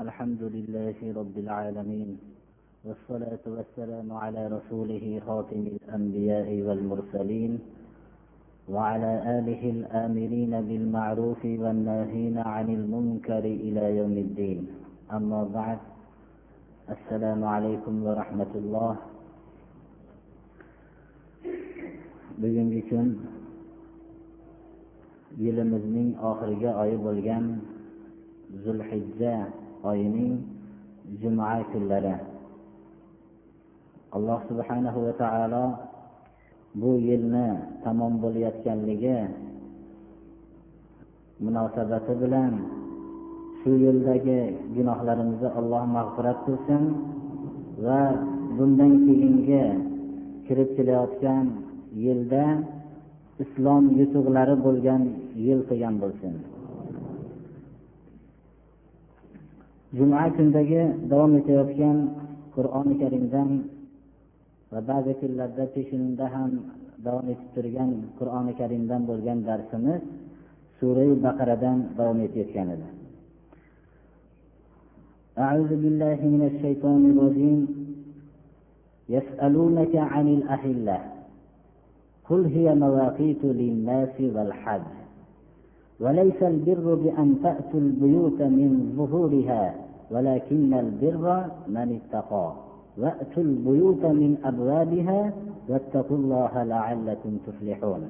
الحمد لله رب العالمين والصلاة والسلام على رسوله خاتم الأنبياء والمرسلين وعلى آله الآمرين بالمعروف والناهين عن المنكر إلى يوم الدين. أما بعد السلام عليكم ورحمة الله. Bugungi kun yilimizning oxirgi oyi bo'lgan zulhijja oyining juma kunlari. Alloh subhanahu va taolo bu yilni tamom bo'layotganligi munosabati bilan shu yildagi gunohlarimizni alloh mag'firat qilsin va bundan keyingi kirib kelayotgan yilda islom yutuqlari bo'lgan yil qilgan bo'lsin. Juma kundagi davom etayotgan qur'oni karimdan va ba'zi kunlarda peshinda ham davom etib turgan qur'oni karimdan bo'lgan darsimiz sura baqaradan davom etayotgan edi أعوذ بالله من الشيطان الرجيم يسألونك عن الأهلة قل هي مواقيت للناس والحج وليس البر بأن تأتوا البيوت من ظهورها ولكن البر من اتقى. وأتوا البيوت من أبوابها واتقوا الله لعلكم تفلحون.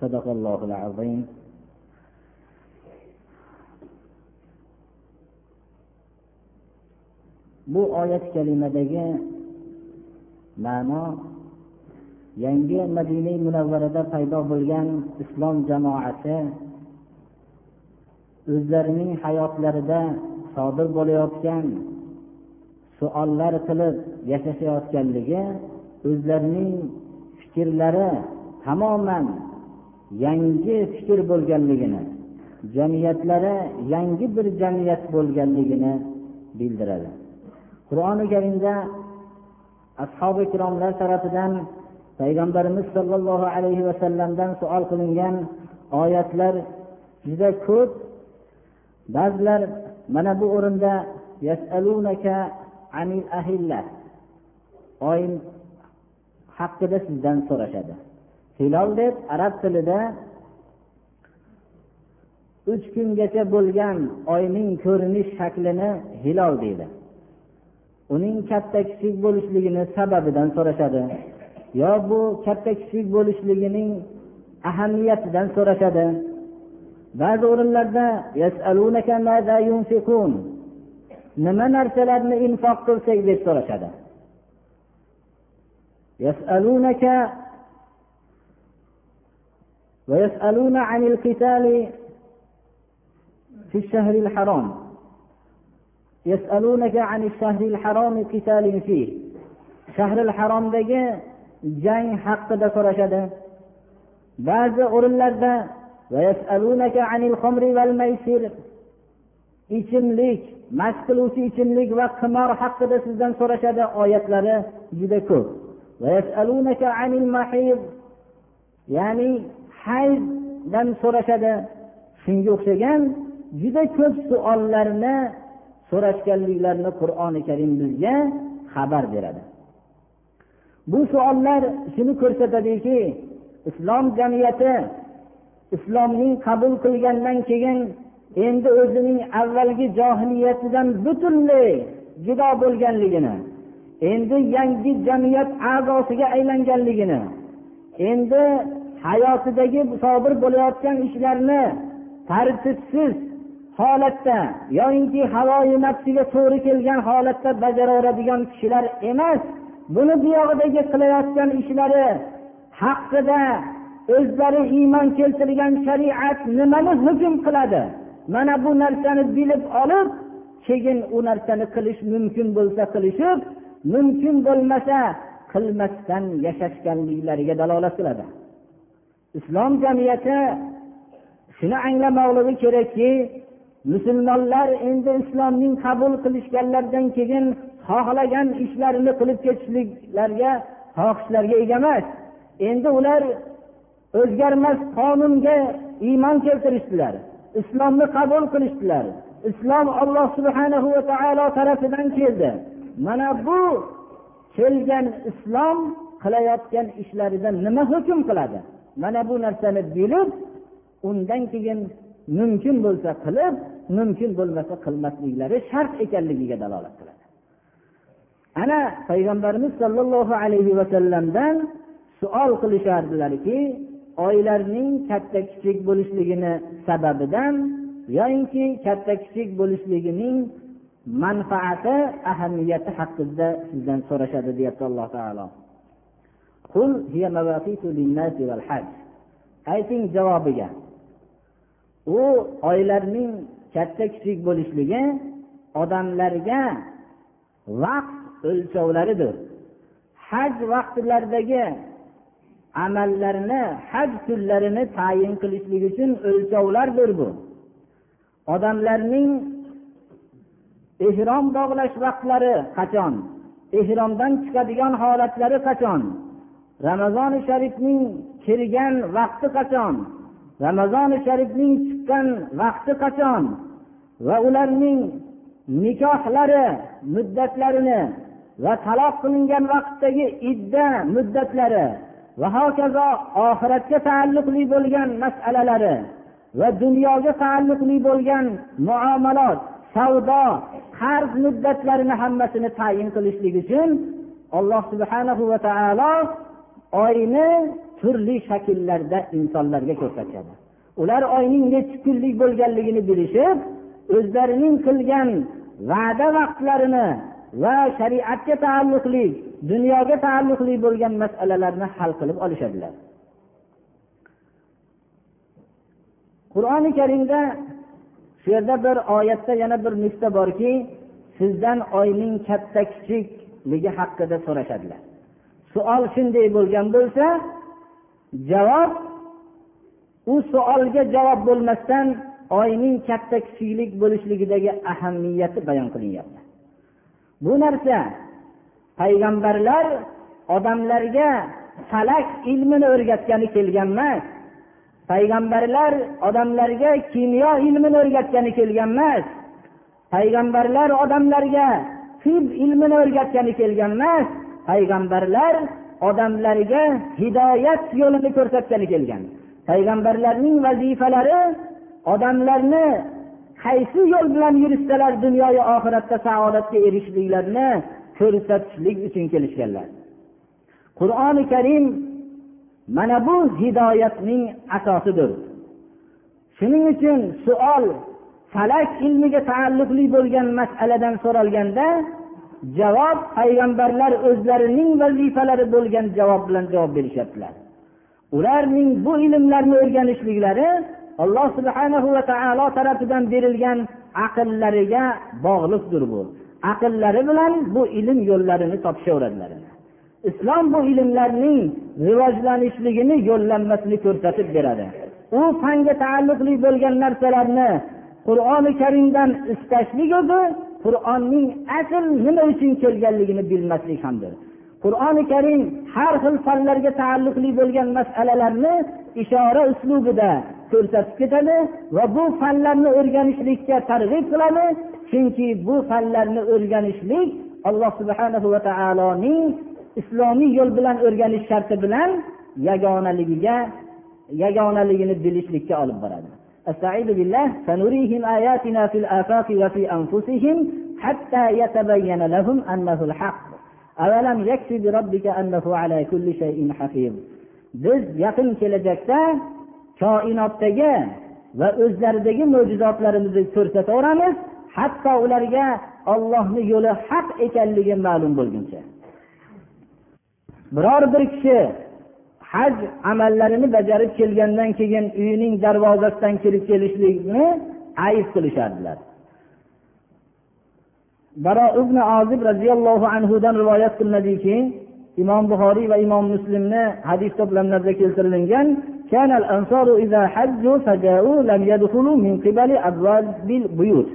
صدق الله العظيم. Bu oyat kalimadagi ma'no yangi madina munavvarada paydo bo'lgan islom jamoasi o'zlarining hayotlarida sodir bo'layotgan suollar qilib yashashayotganligi o'zlarining fikrlari tamoman yangi fikr bo'lganligini jamiyatlari yangi bir jamiyat bo'lganligini bildiradi. Qur'oni karimda ashobi ikromlar tarafidan payg'ambarimiz sollallohu alayhi vasallamdan savol qilingan oyatlar juda ko'p ba'zilar mana bu o'rinda oyin haqida sizdan so'rashadi. Hilol deb arab tilida uch kungacha bo'lgan oyning ko'rinish shaklini hilol deydi. Uning katta kichik bo'lishligini sababidan so'rashadi. Yo bu katta kichik bo'lishligining ahamiyatidan so'rashadi. Ba'zi o'rinlarda nima narsalarni infoq qilsak deb so'rashadi ويسألون عن القتال في الشهر الحرام يسألونك عن الشهر الحرام قتال فيه شهر الحرام dagi jang haqida so'rashadi ba'zi o'rinlarda ichimlik mast qiluvchi ichimlik va qimor haqida sizdan so'rashadi oyatlari juda ko'p ya'ni hayzdan so'rashadi shunga o'xshagan juda ko'p savollarni so'rashganliklarini qur'oni karim bizga xabar beradi bu savollar shuni ko'rsatadiki islom jamiyati islomning qabul qilgandan keyin endi o'zining avvalgi johiliyatidan butunlay judo bo'lganligini endi yangi jamiyat a'zosiga aylanganligini endi hayotidagi sodir bo'layotgan ishlarni tartibsiz holatda yoyinki havoyi nafsiga to'g'ri kelgan holatda bajaraveradigan kishilar emas buni buyog'idagi qilayotgan ishlari haqida o'zlari iymon keltirgan shariat nimani hukm qiladi? Mana bu narsani bilib olib keyin u narsani qilish mumkin bo'lsa qilishib mumkin bo'lmasa qilmasdan yashashganliklariga dalolat qiladi. Islom jamiyati shuni anglamoqligi kerakki musulmonlar endi islomning qabul qilishganlaridan keyin xohlagan ishlarini qilib ketishliklarga xohishlarga ega emas. Endi ular o'zgarmas qonunga iymon keltirishdilar islomni qabul qilishdilar. Islom alloh subhanahu va taolo tarafidan keldi. Mana bu kelgan islom qilayotgan ishlaridan nima hukm qiladi? Mana bu narsani bilib undan keyin mumkin bo'lsa qilib mumkin bo'lmasa qilmasliklari shart ekanligiga dalolat qiladi. Ana payg'ambarimiz sollallohu alayhi vasallamdan suol qilishardilarki oylarning katta kichik bo'lishligini sababidan yoyinki katta kichik bo'lishligining manfaati ahamiyati haqida sizdan so'rashadi deyapti alloh taolo. Ayting javobiga. U oylarning katta kichik bo'lishligi odamlarga vaqt o'lchovlaridir. Haj vaqtlaridagi amallarni haj kunlarini tayin qilishlik uchun o'lchovlardir bu. Odamlarning ehrom bog'lash vaqtlari qachon? Ehromdan chiqadigan holatlari qachon? Ramazoni sharifning kirgan vaqti qachon? Ramazoni sharifning chiqqan vaqti qachon? Va ularning nikohlari muddatlarini va taloq qilingan vaqtdagi idda muddatlari va hokazo oxiratga taalluqli bo'lgan masalalari va dunyoga taalluqli bo'lgan muomalot savdo qarz muddatlarini hammasini tayin qilishlik uchun alloh subhanahu va taolo oyni turli shakllarda insonlarga ko'rsatadi. Ular oyning nechi kunlik bo'lganligini bilishib o'zlarining qilgan va'da vaqtlarini va shariatga taalluqli dunyoga taalluqli bo'lgan masalalarni hal qilib olishadilar. Qur'oni karimda shu yerda bir oyatda yana bir nuqta borki sizdan oyning katta kichikligi haqida so'rashadilar. Savol shunday bo'lgan bo'lsa javob u savolga javob bo'lmasdan oyning katta kichiklik bo'lishligidagi ahamiyati bayon qilinyapti. Bu narsa payg'ambarlar odamlarga falak ilmini o'rgatgani kelgan emas. Payg'ambarlar odamlarga kimyo ilmini o'rgatgani kelgan emas. Payg'ambarlar odamlarga tib ilmini o'rgatgani kelgan emas. Payg'ambarlar odamlarga hidoyat yo'lini ko'rsatgani kelgan. Payg'ambarlarning vazifalari odamlarni qaysi yo'l bilan yurishsalar dunyoyu oxiratda saodatga erishishliklarini ko'rsatishlik uchun kelishganlar. Qur'oni karim mana bu hidoyatning asosidir. Shuning uchun savol falak ilmiga taalluqli bo'lgan masaladan so'ralganda javob payg'ambarlar o'zlarining vazifalari bo'lgan javob bilan javob berishyaptilar. Ularning bu ilmlarni o'rganishliklari alloh subhanahu va taolo tarafidan berilgan aqllariga bog'liqdir bu. Aqllari bilan bu ilm yo'llarini topishaveradilar. Islom bu ilmlarning rivojlanishligini yo'llanmasini ko'rsatib beradi. U fanga taalluqli bo'lgan narsalarni qur'oni karimdan istashlik o'zi qur'onning asl nima uchun kelganligini bilmaslik hamdir. Qur'oni karim har xil fanlarga taalluqli bo'lgan masalalarni ishora uslubida ko'rsatib ketadi va bu fanlarni o'rganishlikka targ'ib qiladi chunki bu fanlarni o'rganishlik alloh subhana va taoloning islomiy yo'l bilan o'rganish sharti bilan yagonaligiga yagonaligini bilishlikka olib boradi استعيذ بالله سنريهم آياتنا في الآفاق وفي أنفسهم حتى يتبين لهم أنه الحق أولم يكفي بربك أنه على كل شيء حفيظ biz yaqin kelajakda koinotdagi va o'zlaridagi mo'jizotlarimizni ko'rsataveramiz. Hatto ularga ollohni yo'li haq ekanligi ma'lum bo'lguncha. Biror bir kishi haj amallarini bajarib kelgandan keyin uyining darvozasidan kirib kelishlikni ayb qilishardilar. Baro ibn ozib roziyallohu anhudan rivoyat qilinadiki imom buxoriy va imom muslimni hadis to'plamlarida keltirilgan كان الأنصار إذا حجوا فجاءوا لم يدخلوا من قبل أبواب البيوت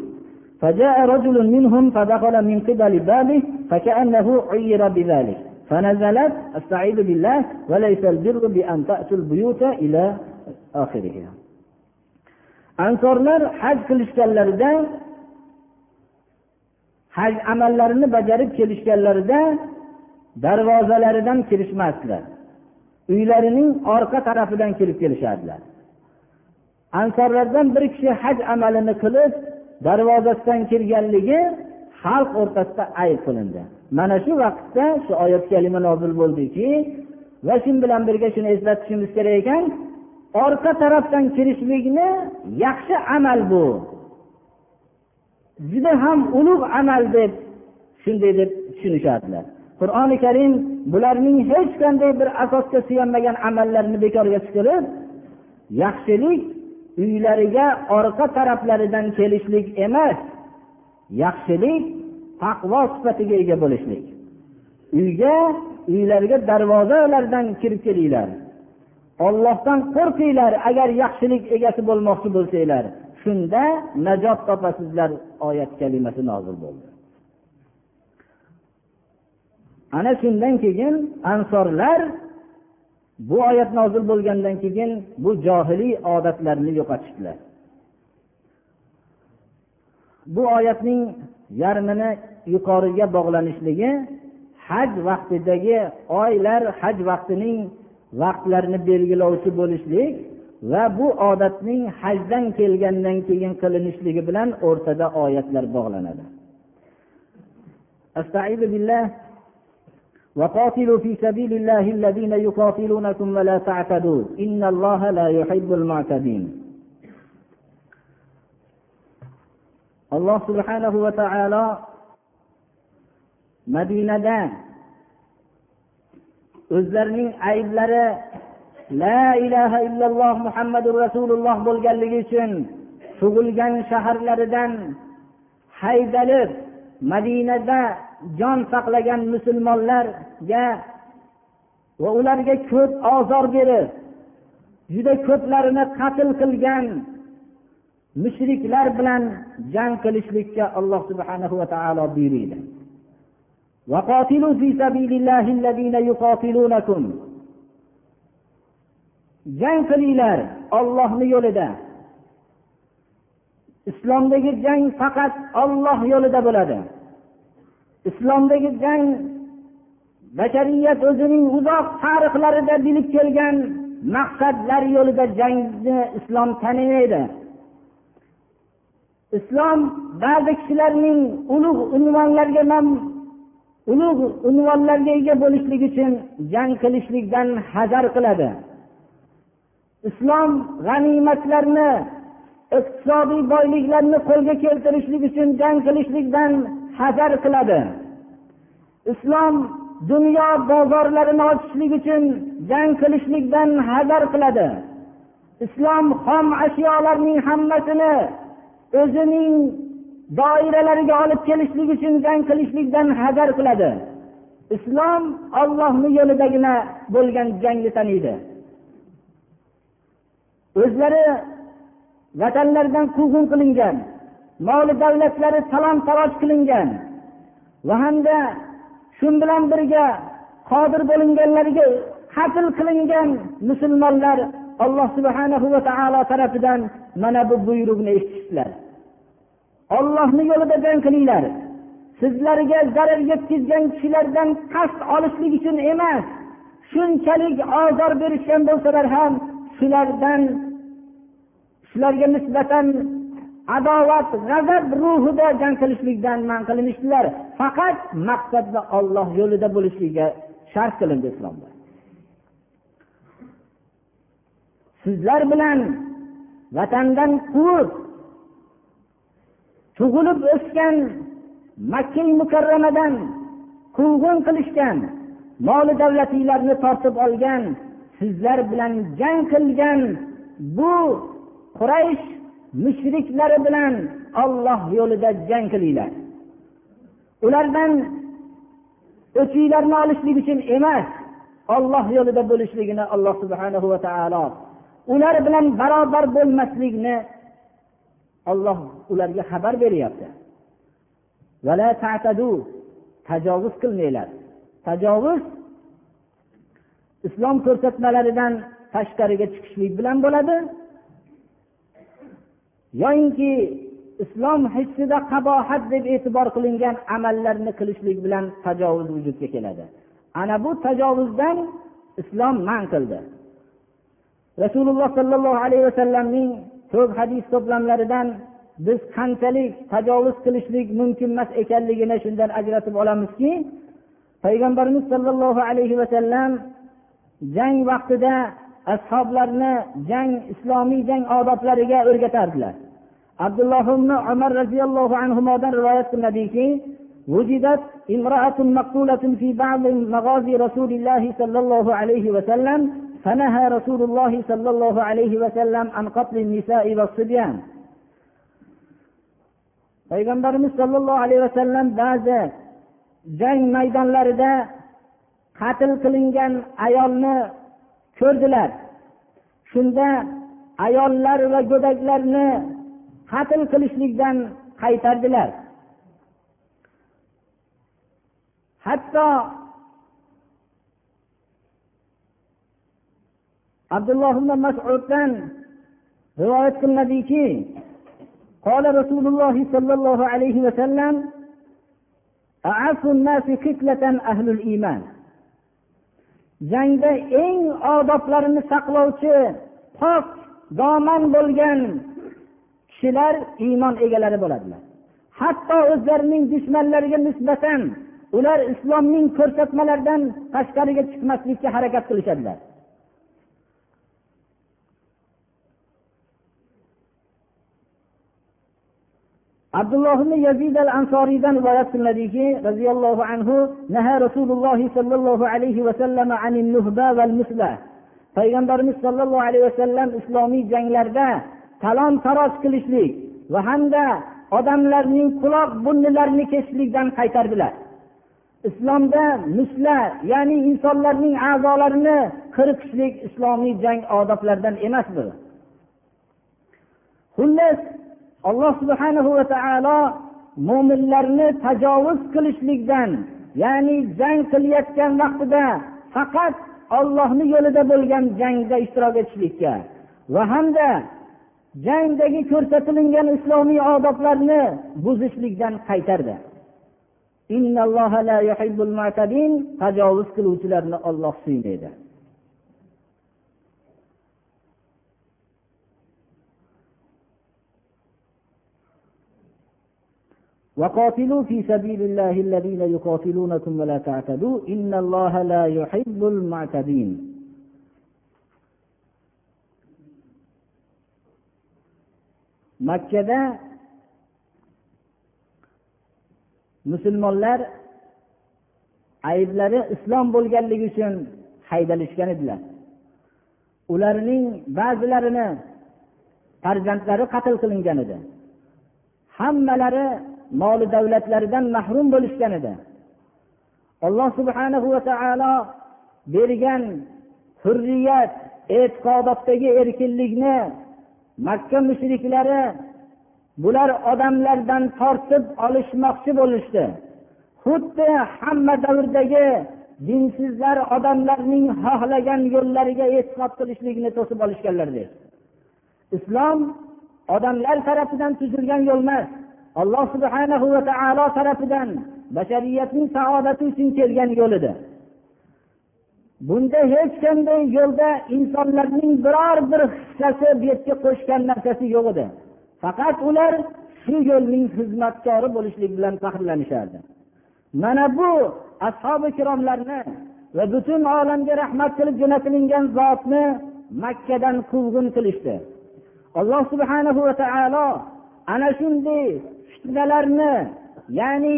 فجاء رجل منهم فدخل من قبل بابه فكأنه عير بذلك فنزلت استعيذ بالله وليس البر بأن تأتوا البيوت إلى آخره ansorlar haj qilishganlarida haj amallarini bajarib kelishganlarida darvozalaridan kirishmasdilar uylarining orqa tarafidan kirib kelishardilar. Ansorlardan bir kishi haj amalini qilib darvozasidan kirganligi xalq o'rtasida ayb qilindi. Mana shu vaqtda shu oyat kalima nozil bo'ldiki va shu bilan birga shuni eslatishimiz kerak ekan orqa tarafdan kirishlikni yaxshi amal bu. Juda ham ulug' amal deb shunday deb tushunishadilar. Qur'oni karim bularning hech qanday bir asosga suyanmagan amallarini bekorga chiqarib yaxshilik uylariga orqa taraflaridan kelishlik emas yaxshilik taqvo sifatiga ega bo'lishlik. Uyga uylarga darvozalardan kirib kelinglar. Ollohdan qo'rqinglar agar yaxshilik egasi bo'lmoqchi bo'lsanglar. Shunda najot topasizlar oyat kalimasi nozil bo'ldi. Ana shundan keyin ansorlar bu oyat nozil bo'lgandan keyin bu johiliy odatlarni yo'qotishdilar. Bu oyatning yarmini yuqoriga bog'lanishligi haj vaqtidagi oylar haj vaqtining vaqtlarini belgilovchi bo'lishlik va bu odatning hajdan kelgandan keyin qilinishligi bilan o'rtada oyatlar bog'lanadi. وقاتلوا في سبيل الله الذين يقاتلونكم ولا تعتدوا. إن الله لا يحب المعتدين. Alloh subhanahu va taolo madinada o'zlarining ayblari la ilaha illalloh muhammadu rasululloh bo'lganligi uchun tug'ilgan shaharlaridan haydalib madinada jon saqlagan musulmonlarga va ularga ko'p ozor berib juda ko'plarini qatl qilgan mushriklar bilan jang qilishlikka alloh subhanahu va taolo buyuriydi. Jang qilinglar ollohni yo'lida. Islomdagi jang faqat olloh yo'lida bo'ladi. Islomdagi jang bashariyat o'zining uzoq tarixlarida bilib kelgan maqsadlar yo'lida jangni islom tanimaydi. Islom ba'zi kishilarning ulug' unvonlarga ulug' unvonlarga ega bo'lishlik uchun jang qilishlikdan hazar qiladi. Islom g'animatlarni iqtisodiy boyliklarni qo'lga keltirishlik uchun jang qilishlikdan hazar qiladi. Islom dunyo bozorlarini ochishlik uchun jang qilishlikdan hazar qiladi. Islom xom ashyolarning hammasini o'zining doiralariga olib kelishlik uchun jang qilishlikdan hazar qiladi. Islom ollohni yo'lidagina bo'lgan jangni taniydi. O'zlari vatanlaridan quvg'in qilingan moli davlatlari talon taroj qilingan va hamda shu bilan birga qodir bo'linganlarga qatl qilingan musulmonlar alloh subhanahu va taolo tarafidan mana bu buyruqni eshitishdilar. Ollohni yo'lida jang qilinglar. Sizlarga zarar yetkazgan kishilardan qasd olishlik uchun emas shunchalik ozor berishgan bo'lsalar ham shulardan shularga nisbatan adovat g'azab ruhida jang qilishlikdan man qilinishdilar faqat maqsadda olloh yo'lida bo'lishligiga shart qilindi islomda. Sizlar bilan vatandan quvib tug'ilib o'sgan makka mukarramadan quvg'in qilishgan moli davlatinglarni tortib olgan sizlar bilan jang qilgan bu quraysh mushriklari bilan olloh yo'lida jang qilinglar. Ulardan o'chinglarni olishlik uchun emas olloh yo'lida bo'lishligini alloh subhanahu va taolo ular bilan barobar bo'lmaslikni olloh ularga xabar beryapti. Tajovuz qilmanglar. Tajovuz islom ko'rsatmalaridan tashqariga chiqishlik bilan bo'ladi. Yoyinki islom hissida qabohat deb e'tibor qilingan amallarni qilishlik bilan tajovuz vujudga keladi. Ana bu tajovuzdan islom man qildi. Rasululloh sollallohu alayhi vasallamning ko'p hadis to'plamlaridan biz qanchalik tajovuz qilishlik mumkin emas ekanligini shundan ajratib olamizki payg'ambarimiz sollallohu alayhi vasallam jang vaqtida ashoblarni jang islomiy jang odoblariga o'rgatardilar abdulloh ibn umar roziyallohu anhudan rivoyat qilinadiki وجدت امرأة مقتولة في بعض مغازي رسول الله صلى الله عليه وسلم فنهى رسول الله صلى الله عليه وسلم عن قتل النساء والصبيان payg'ambarimiz sollallohu alayhi vasallam ba'zi jang maydonlarida qatl qilingan ayolni ko'rdilar shunda ayollar va go'daklarni qatl qilishlikdan qaytardilar hatto abdulloh ibn masuddan rivoyat qilinadiki قال رسول الله صلى الله عليه وسلم أعف الناس قتلة أهل الإيمان jangda eng odoblarini saqlovchi pok doman bo'lgan kishilar iymon egalari bo'ladilar. Hatto o'zlarining dushmanlariga nisbatan ular islomning ko'rsatmalaridan tashqariga chiqmaslikka harakat qilishadilar. Abdulloh ibn yazid al ansoriydan rivoyat qilinadiki roziyallohu anhu naha rasululloh sollallohu alayhi vasallam anin nuhba val musla payg'ambarimiz sollallohu alayhi vasallam islomiy janglarda talon taroj qilishlik va hamda odamlarning quloq burnilarini kesishlikdan qaytardilar. Islomda musla ya'ni insonlarning a'zolarini qirqishlik islomiy jang odoblaridan emas bu xullas alloh subhana va taolo mo'minlarni tajovuz qilishlikdan ya'ni jang qilayotgan vaqtida faqat ollohni yo'lida bo'lgan jangda ishtirok etishlikka va hamda jangdagi ko'rsatilingan islomiy odoblarni buzishlikdan qaytardi. Tajovuz qiluvchilarni olloh suymaydi. وقاتلوا في سبيل الله الذين يقاتلونكم ولا تعتدوا إن الله لا يحب المعتدين. Makkada musulmonlar ayblari islom bo'lganligi uchun haydalishgan edilar. Ularning ba'zilarini farzandlari qatl qilingan edi. Hammalari moli davlatlaridan mahrum bo'lishgan edi alloh subhanahu va taolo bergan hurriyat e'tiqodotdagi erkinlikni makka mushriklari bular odamlardan tortib olishmoqchi bo'lishdi. Xuddi hamma davrdagi dinsizlar odamlarning xohlagan yo'llariga e'tiqod qilishlikni to'sib olishganlardek islom odamlar tarafidan tuzilgan yo'l emas. Alloh subhanahu va taolo tarafidan bashariyatning saodati uchun kelgan yo'lidir bunda hech qanday yo'lda insonlarning biror bir hissasi bu yerga qo'shgan narsasi yo'q edi. Faqat ular shu yo'lning xizmatkori bo'lishlik bilan faxrlanishardi. Mana bu ashobi ikromlarni va butun olamga rahmat qilib jo'natilingan zotni makkadan quvg'in qilishdi. Alloh subhanahu va taolo ana shunday fitnalarni ya'ni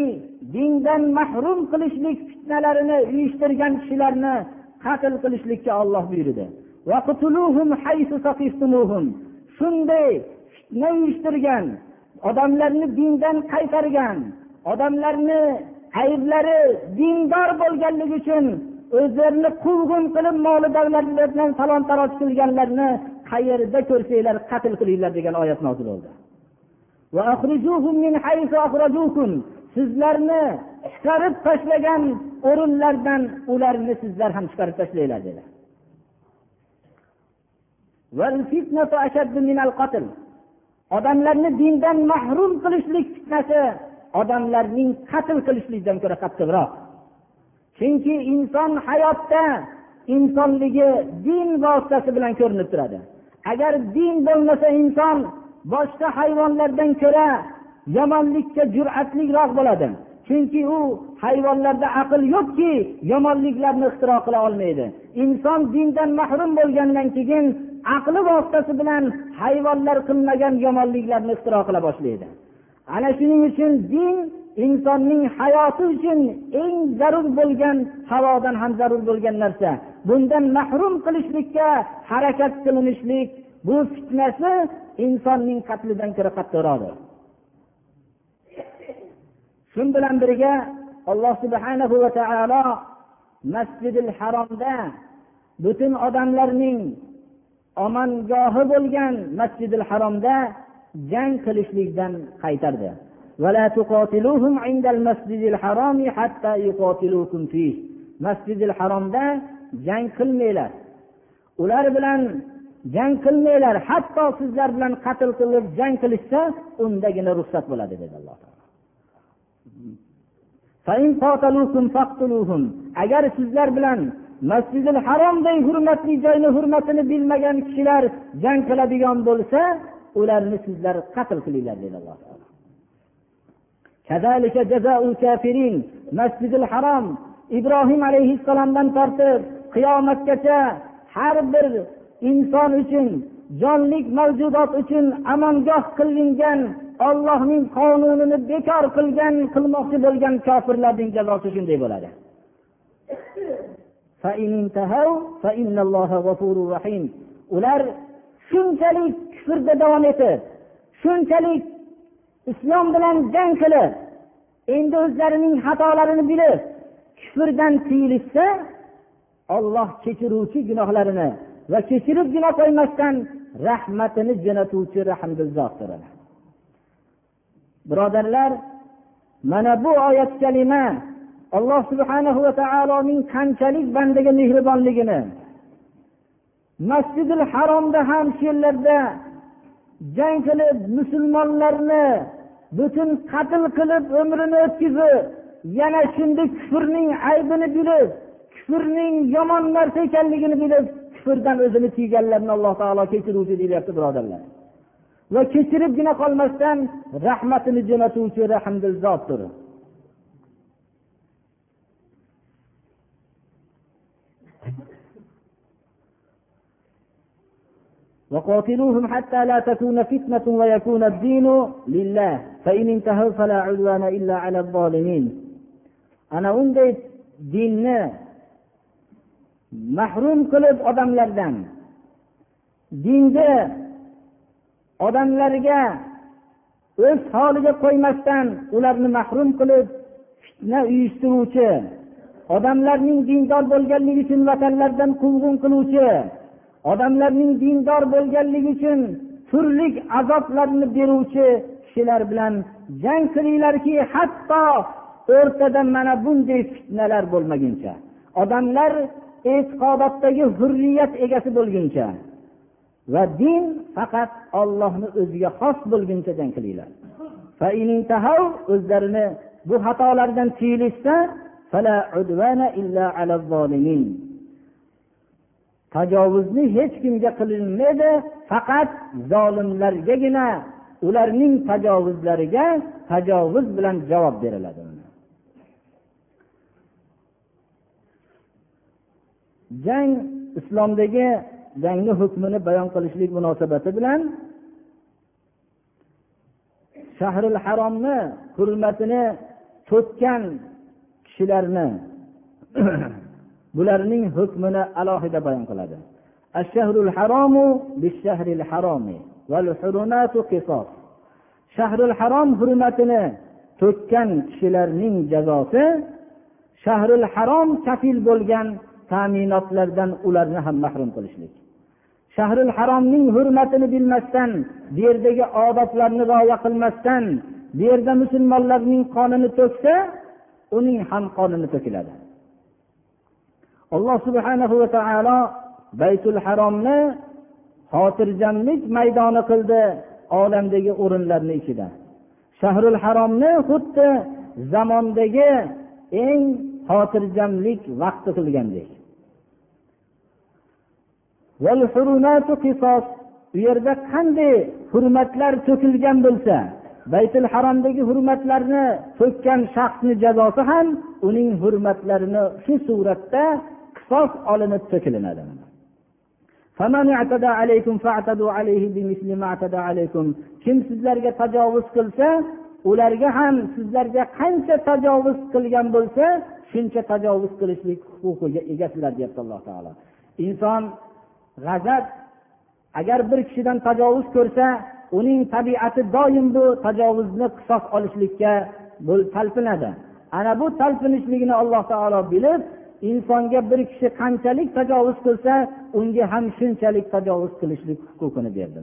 dindan mahrum qilishlik fitnalarini uyushtirgan kishilarni qatl qilishlikka olloh buyurdi. Shunday fitna uyushtirgan odamlarni dindan qaytargan odamlarni ayblari dindor bo'lganligi uchun o'zlarini quvg'in qilib moli davlatlar bilan talon taroj qilganlarni qayerda ko'rsanglar qatl qilinglar degan oyat nozil bo'ldi. Sizlarni chiqarib tashlagan o'rinlardan ularni sizlar ham chiqarib tashlanglar dedi odamlarni dindan mahrum qilishlik fitnasi odamlarning qatl qilishlikdan ko'ra qattiqroq. chunki inson hayotda insonligi din vositasi bilan ko'rinib turadi. agar din bo'lmasa inson boshqa hayvonlardan ko'ra yomonlikka jur'atliroq bo'ladi. Chunki u hayvonlarda aql yo'qki yomonliklarni ixtiro qila olmaydi. Inson dindan mahrum bo'lgandan keyin aqli vositasi bilan hayvonlar qilmagan yomonliklarni ixtiro qila boshlaydi. Ana shuning uchun din insonning hayoti uchun eng zarur bo'lgan havodan ham zarur bo'lgan narsa. Bundan mahrum qilishlikka harakat qilinishlik bu fitnasi insonning qatlidan ko'ra qattiqroqdir. Shu bilan birga alloh subhanahu va taolo masjidil haromda butun odamlarning omongohi bo'lgan masjidil haromda jang qilishlikdan qaytardi. Masjidil haromda jang qilmanglar. Ular bilan jang qilmanglar hatto sizlar bilan qatl qilib jang qilishsa undagina ruxsat bo'ladi dedi alloh taolo. Agar sizlar bilan masjidil haromday hurmatli joyni hurmatini bilmagan kishilar jang qiladigan bo'lsa ularni sizlar qatl qilinglar dedi alloh taolo. Masjidil harom ibrohim alayhissalomdan tortib qiyomatgacha har bir inson uchun jonlik mavjudot uchun amongoh qilingan ollohning qonunini bekor qilgan qilmoqchi bo'lgan kofirlarning jazosi shunday bo'ladi. Ular shunchalik kufrda davom etib shunchalik islom bilan jang qilib endi o'zlarining xatolarini bilib kufrdan tiyilishsa olloh kechiruvchi gunohlarini va kechiribgina qo'ymasdan rahmatini jo'natuvchi rahmdil zotdir birodarlar mana bu oyat kalima alloh subhanahu va taoloning qanchalik bandaga mehribonligini masjidil haromda ham shu yerlarda jang qilib musulmonlarni butun qatl qilib umrini o'tkazib yana shunday kufrning aybini bilib kufrning yomon narsa ekanligini bilib kufrdan o'zini tiyganlarni alloh taolo kechiruvchi deyapti birodarlar va kechiribgina qolmasdan rahmatini jo'natuvchi rahmdil zotdir وقاتلوهم حتى لا تكون فتنة ويكون الدين لله فإن انتهوا فلا عدوان إلا على الظالمين أنا unday dinni mahrum qilib odamlardan. Dinni odamlarga o'z holiga qo'ymasdan ularni mahrum qilib fitna uyushtiruvchi odamlarning dindor bo'lganligi uchun vatanlardan quvg'in qiluvchi odamlarning dindor bo'lganligi uchun turli azoblarni beruvchi kishilar bilan jang qilinglarki hatto o'rtada mana bunday fitnalar bo'lmaguncha. Odamlar e'tiqodotdagi hurriyat egasi bo'lguncha va din faqat ollohni o'ziga xos bo'lguncha jang qilinglar. O'zlarini bu xatolardan tiyilishsa tajovuzni hech kimga qilinmaydi faqat zolimlargagina ularning tajovuzlariga tajovuz bilan javob beriladi. Jang islomdagi jangni hukmini bayon qilishlik munosabati bilan shahril haromni hurmatini to'kkan kishilarni bularning hukmini alohida bayon qiladi. Shahrul haromu shahril haromi shahrul harom hurmatini to'kkan kishilarning jazosi shahrul harom kafil bo'lgan ta'minotlardan ularni ham mahrum qilishlik. Shahril haromning hurmatini bilmasdan bu yerdagi odoblarni rioya qilmasdan bu yerda musulmonlarning qonini to'ksa uning ham qonini to'kiladi. Alloh subhanahu va taolo baytul haromni xotirjamlik maydoni qildi olamdagi o'rinlarni ichida. Shahrul haromni xuddi zamondagi eng xotirjamlik vaqti qilgandek. U yerda qanday hurmatlar to'kilgan bo'lsa baytul haromdagi hurmatlarni to'kkan shaxsni jazosi ham uning hurmatlarini shu suratda qisos olinib to'kilinadi. Kim sizlarga tajovuz qilsa ularga ham sizlarga qancha tajovuz qilgan bo'lsa shuncha tajovuz qilishlik huquqiga egasizlar deyapti alloh taolo. Inson g'azab agar bir kishidan tajovuz ko'rsa uning tabiati doim bu tajovuzni qisos olishlikka talpinadi. Ana bu talpinishligini alloh taolo bilib insonga bir kishi qanchalik tajovuz qilsa unga ham shunchalik tajovuz qilishlik huquqini berdi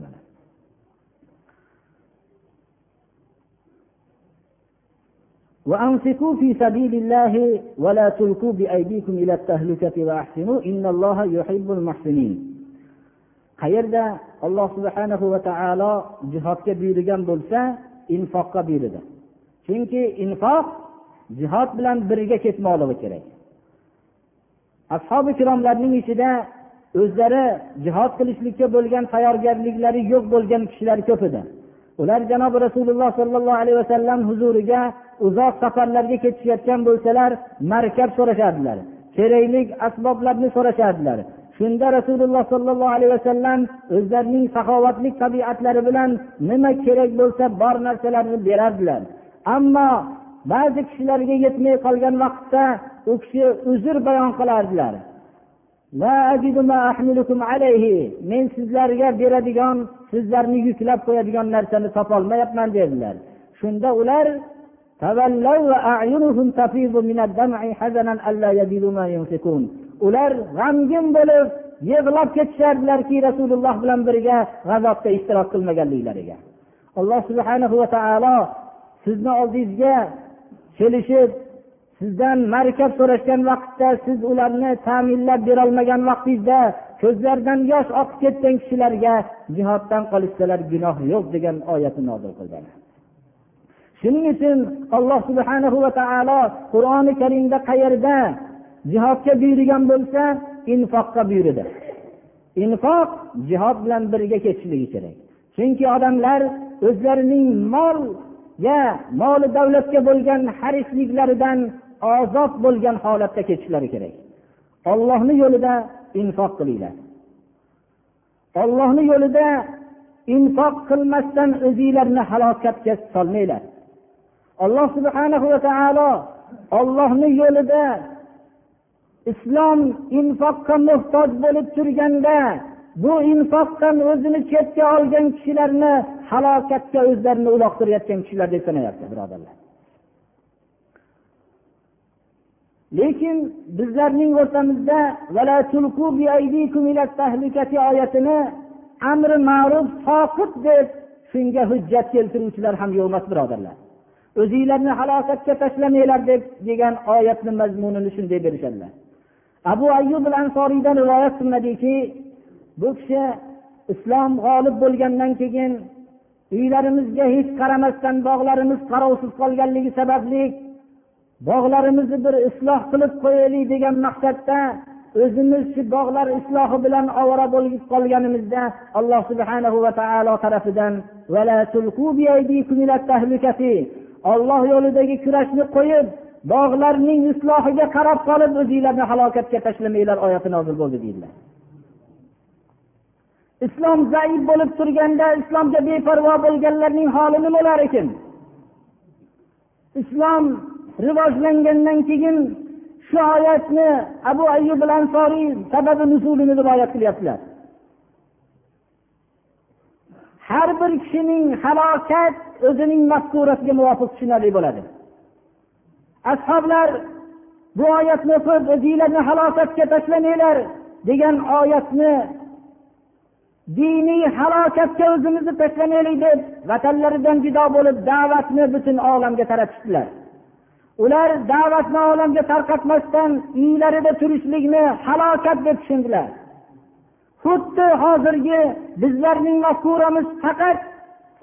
وأنفقوا في سبيل الله ولا تلقوا بأيديكم إلى التهلكة وأحسنوا إن الله يحب المحسنين. Qayerda alloh subhanahu va taolo jihodga buyurgan bo'lsa infoqqa buyurdi chunki infoq jihod bilan birga ketmoqligi kerak. Ashobi ikromlarning ichida o'zlari jihod qilishlikka bo'lgan tayyorgarliklari yo'q bo'lgan kishilar ko'p edi. Ular janobi rasululloh sollallohu alayhi vasallam huzuriga uzoq safarlarga ketishayotgan bo'lsalar markab so'rashardilar kerakli asboblarni so'rashardilar. Shunda rasululloh sollallohu alayhi vasallam o'zlarining saxovatli tabiatlari bilan nima kerak bo'lsa bor narsalarni berardilar. Ammo ba'zi kishilarga yetmay qolgan vaqtda u kishi uzr bayon qilardilar. Men sizlarga beradigan sizlarni yuklab qo'yadigan narsani topolmayapman dedilar. Shunda ular ular g'amgin bo'lib yig'lab ketishardilarki rasululloh bilan birga g'azotda ishtirok qilmaganliklariga. Alloh subhanahu va taolo sizni oldingizga kelishib sizdan markab so'rashgan vaqtda siz ularni ta'minlab berolmagan vaqtingizda ko'zlaridan yosh oqib ketgan kishilarga jihoddan qolishsalar gunoh yo'q degan oyatni nozil qildilar shuning uchun alloh subhanahu va taolo qur'oni karimda qayerda? Jihodga buyurgan bo'lsa infoqqa buyurdi. Infoq jihod bilan birga ketishligi kerak. Chunki odamlar o'zlarining molga moli davlatga bo'lgan harisliklaridan ozod bo'lgan holatda ketishlari kerak. Ollohni yo'lida infoq qilinglar. Ollohni yo'lida infoq qilmasdan o'zinglarni halokatga solmanglar. Alloh subhanahu va taolo ollohni yo'lida islom infoqqa muhtoj bo'lib turganda bu infoqdan o'zini chetga olgan kishilarni halokatga o'zlarini uloqtirayotgan kishilar deb sanayapti birodarlar. Lekin bizlarning o'rtamizda oyatini amri ma'ruf soqit deb shunga hujjat keltiruvchilar ham yo'q emas birodarlar. O'zinglarni halokatga tashlamanglar deb degan oyatni mazmunini shunday berishadilar. Abu ayyub ansoriydan rivoyat qilinadiki bu kishi islom g'olib bo'lgandan keyin uylarimizga hech qaramasdan bog'larimiz qarovsiz qolganligi sababli bog'larimizni bir isloh qilib qo'yaylik degan maqsadda o'zimiz shu bog'lar islohi bilan ovora bo'lib qolganimizda alloh subhanahu va taolo tarafidan olloh yo'lidagi kurashni qo'yib bog'larning islohiga qarab qolib o'zinglarni halokatga tashlamanglar oyati nozil bo'ldi deydilar. Islom zaif bo'lib turganda islomga beparvo bo'lganlarning holi nima bo'lar ekan? Islom rivojlangandan keyin shu oyatni abu ayyub ansoriy sababi nuzulini rivoyat qilyaptilar. Har bir kishining halokat o'zining mafkurasiga muvofiq tushunarli bo'ladi. Ashoblar bu oyatni o'qib o'zinglarni halokatga tashlamanglar degan oyatni diniy halokatga o'zimizni tashlamaylik deb vatanlaridan judo bo'lib da'vatni butun olamga taratishdilar ular da'vatni olamga tarqatmasdan uylarida turishlikni halokat deb tushundilar. Xuddi hozirgi bizlarning mafkuramiz faqat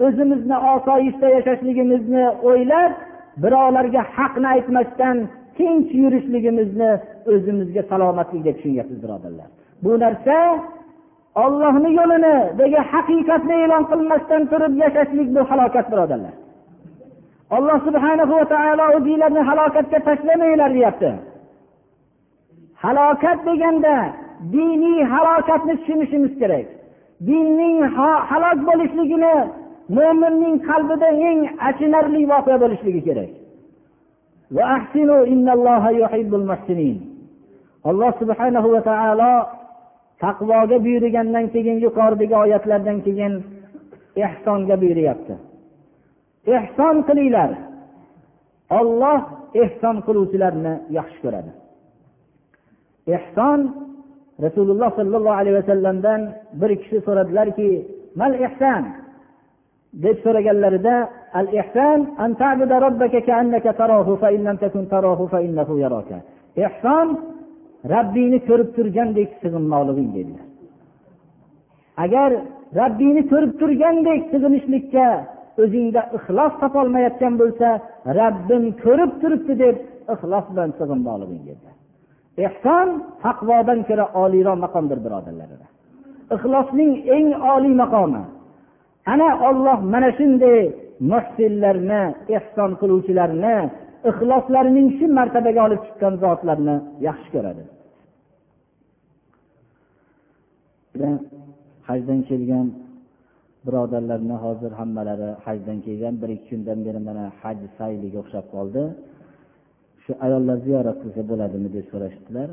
o'zimizni osoyishta yashashligimizni o'ylab birovlarga haqni aytmasdan tinch yurishligimizni o'zimizga salomatlik deb tushunyapmiz birodarlar. Bu narsa ollohni yo'linidagi haqiqatni e'lon qilmasdan turib yashashlik bu halokat birodarlar. Alloh subhana va taolo o'zinglarni halokatga tashlamanglar deyapti. Halokat deganda diniy halokatni tushunishimiz kerak. Dinning halok bo'lishligini mo'minning qalbida eng achinarli voqea bo'lishligi kerak. Alloh subhanahu va taolo taqvoga buyurgandan keyin yuqoridagi oyatlardan keyin ehsonga buyuryapti. Ehson qilinglar. Olloh ehson qiluvchilarni yaxshi ko'radi. Ehson rasululloh sollallohu alayhi vasallamdan bir kishi so'radilarki mal ehson deb so'raganlarida al ehson an ta'buda robbaka ka'annaka tarahu fa in lam takun tarahu fa innahu yaraka. Ehson rabbingni ko'rib turgandek sig'inmoqliging dedilar. Agar rabbingni ko'rib turgandek sig'inishlikka o'zingda ixlos topolmayotgan bo'lsa rabbim ko'rib turibdi deb ixlos bilan sig'inmoqliging dedilar. Ehson taqvodan ko'ra oliyroq maqomdir birodarlar ixlosning eng oliy maqomi. Ana olloh mana shunday muhsinlarni ehson qiluvchilarni ixloslarining shu martabaga olib chiqqan zotlarni yaxshi ko'radi. Hajdan kelgan birodarlarni hozir hammalari hajdan kelgan bir ikki kundan beri mana haj sayliga o'xshab qoldi. Shu ayollar ziyorat qilsa bo'ladimi deb so'rashdilar.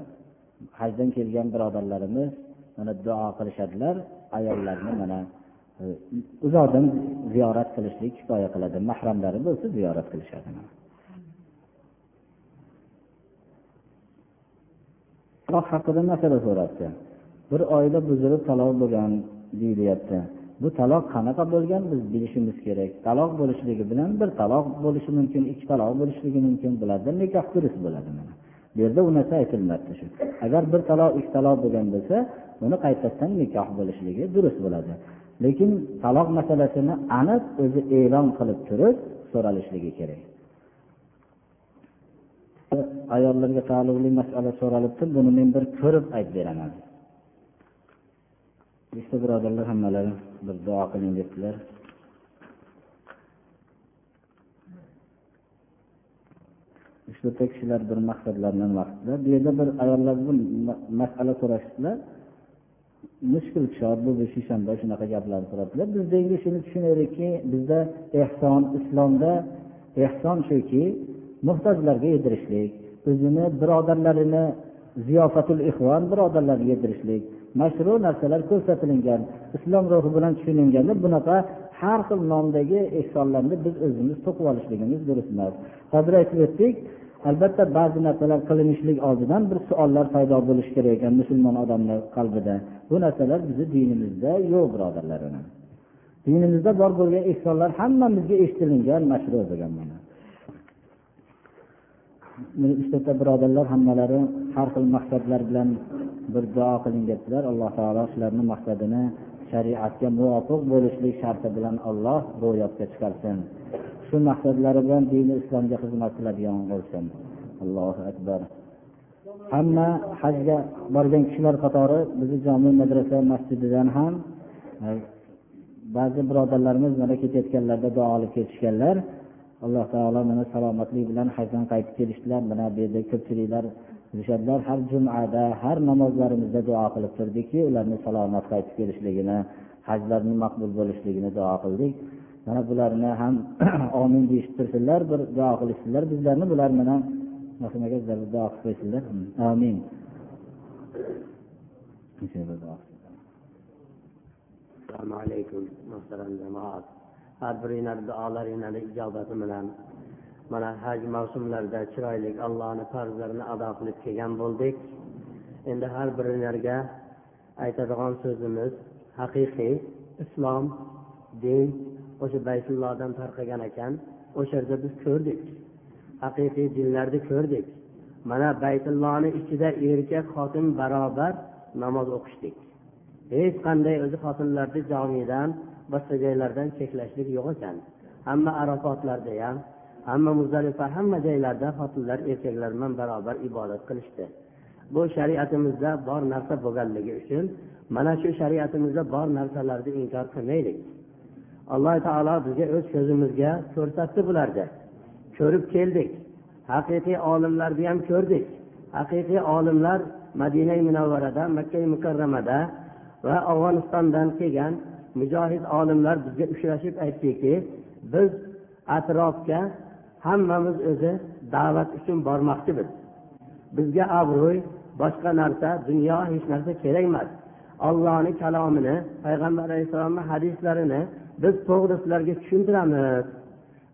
Hajdan kelgan birodarlarimiz mana duo qilishadilar. Ayollarni mana e, uzoqdan ziyorat qilishlik kifoya qiladi. Mahramlari bo'lsa ziyorat qilishadi haqida masala so'rabdi bir oila buzilib taloq bo'lgan deyilyapti bu taloq qanaqa bo'lgan biz bilishimiz kerak. Taloq bo'lishligi bilan bir taloq bo'lishi mumkin ikki taloq bo'lishligi mumkin. Bularda nikoh durust bo'ladi mana. Bu yerda u narsa aytilmayapti shu. Agar bir taloq ikki taloq bo'lgan bo'lsa buni qaytadan nikoh bo'lishligi durust bo'ladi. Lekin taloq masalasini aniq o'zi e'lon qilib turib so'ralishligi kerak. Ayollarga taalluqli masala so'ralibdi buni men bir ko'rib aytib beraman. Ikkita birodarlar hammalari? Bir duo qiling debdilar. Uch to'rtta kishilar bir maqsadlarni nima qildilar bu yerda bir ayollar bu masala so'rashdilar. Mushkul tushadi bu shishanba shunaqa gaplarni so'rabdilar biz endi shuni tushunaylikki bizda ehson islomda ehson shuki muhtojlarga yedirishlik o'zini birodarlarini ziyofatul ixvon birodarlarga yedirishlik mashru narsalar ko'rsatilgan islom ruhi bilan tushunilganda bunaqa har xil nomdagi ehsonlarni biz o'zimiz to'qib olishligimiz durust emas. Hozir aytib o'tdik albatta ba'zi narsalar qilinishlik oldidan bir savollar paydo bo'lishi kerak ekan musulmon odamni qalbida. Bu narsalar bizni dinimizda yo'q birodarlar dinimizda bor bo'lgan ehsonlar hammamizga eshitilingan mashru bo'lgan mana uchta birodarlar hammalari har xil maqsadlar bilan bir duo qiling debdilar. Alloh taolo shularni maqsadini shariatga muvofiq bo'lishlik sharti bilan olloh ro'yobga chiqarsin. Shu maqsadlari bilan dini islomga xizmat qiladigan bo'lsin. Allohu akbar. Hamma hajga borgan kishilar qatori bizni jomi madrasa masjididan ham e, ba'zi birodarlarimiz mana ketayotganlarida duo olib ketishganlar. Alloh taolo mana salomatlik bilan hajdan qaytib kelishdilar. Mana bu yerda ko'pchiliklar bilishadilar har jumada har namozlarimizda duo qilib turdikki ularni salomat qaytib kelishligini hajlarni maqbul bo'lishligini duo qildik. Mana bularni ham omin deyishib tursinlar bir duo qilishsinlar bizlarni. Bular mana duo qilib qo'ysinlar. Amin. Assalomu alaykum muhtaram jamoat. Har biringlar duolaringlarni ijobati bilan mana haj mavsumlarida chiroyli allohni farzlarini ado qilib kelgan bo'ldik. Endi har biringlarga aytadigan so'zimiz haqiqiy islom din o'sha baytullohdan tarqagan ekan. O'sha yerda biz ko'rdik haqiqiy dinlarni ko'rdik. Mana baytullohni ichida erkak xotin barobar namoz o'qishdik. Hech qanday o'zi xotinlarni jomidan boshqa joylardan cheklashlik yo'q ekan hamma arafotlarda ham hamma muzdalifa hamma joylarda xotinlar erkaklar bilan barobar ibodat qilishdi bu shariatimizda bor narsa bo'lganligi uchun mana shu shariatimizda bor narsalarni inkor qilmaylik alloh taolo bizga o'z ko'zimizga ko'rsatdi bularni ko'rib keldik haqiqiy olimlarni ham ko'rdik haqiqiy olimlar madina munavvarada makka mukarramada va afg'onistondan kelgan mujohid olimlar bizga uchrashib aytdiki biz atrofga hammamiz o'zi da'vat uchun bormoqchimiz. Bizga obro'y boshqa narsa dunyo hech narsa kerak emas. Ollohni kalomini payg'ambar alayhissalomni hadislarini biz to'g'ri sizlarga tushuntiramiz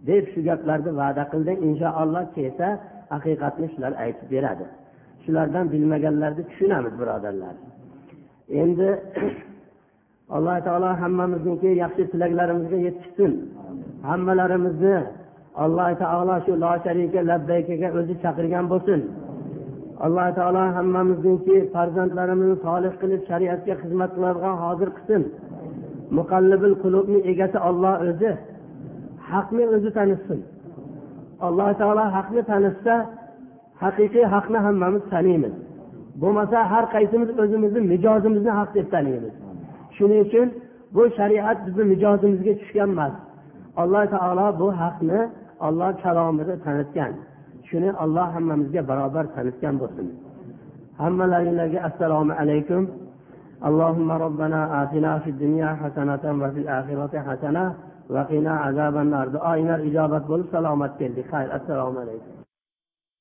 deb shu gaplarni va'da qildi. Inshaalloh kelsa haqiqatni shular aytib beradi. Shulardan bilmaganlarni tushunamiz birodarlar. Endi alloh taolo hammamizniki yaxshi tilaklarimizga yetkazsin hammalarimizni alloh taolo shu lo sharika labbaykaga o'zi chaqirgan bo'lsin. Alloh taolo hammamizniki farzandlarimizni solih qilib shariatga xizmat qiladigan hozir qilsin. Muqallibil qulubni egasi olloh o'zi haqni o'zi tanitsin. Alloh taolo haqni tanitsa haqiqiy haqni hammamiz taniymiz. Bo'lmasa har qaysimiz o'zimizni mijozimizni haq deb taniymiz. shuning uchun bu shariat bizni mijozimizga tushgan emas alloh taolo bu haqni olloh kalomida tanitgan shuni olloh hammamizga barobar tanitgan bo'lsin hammalaringlarga assalomu alaykum اللهم ربنا آتنا في الدنيا حسنة وفي الآخرة حسنة وقنا عذاب النار دعائنا الإجابة بول سلامت كل خير السلام عليكم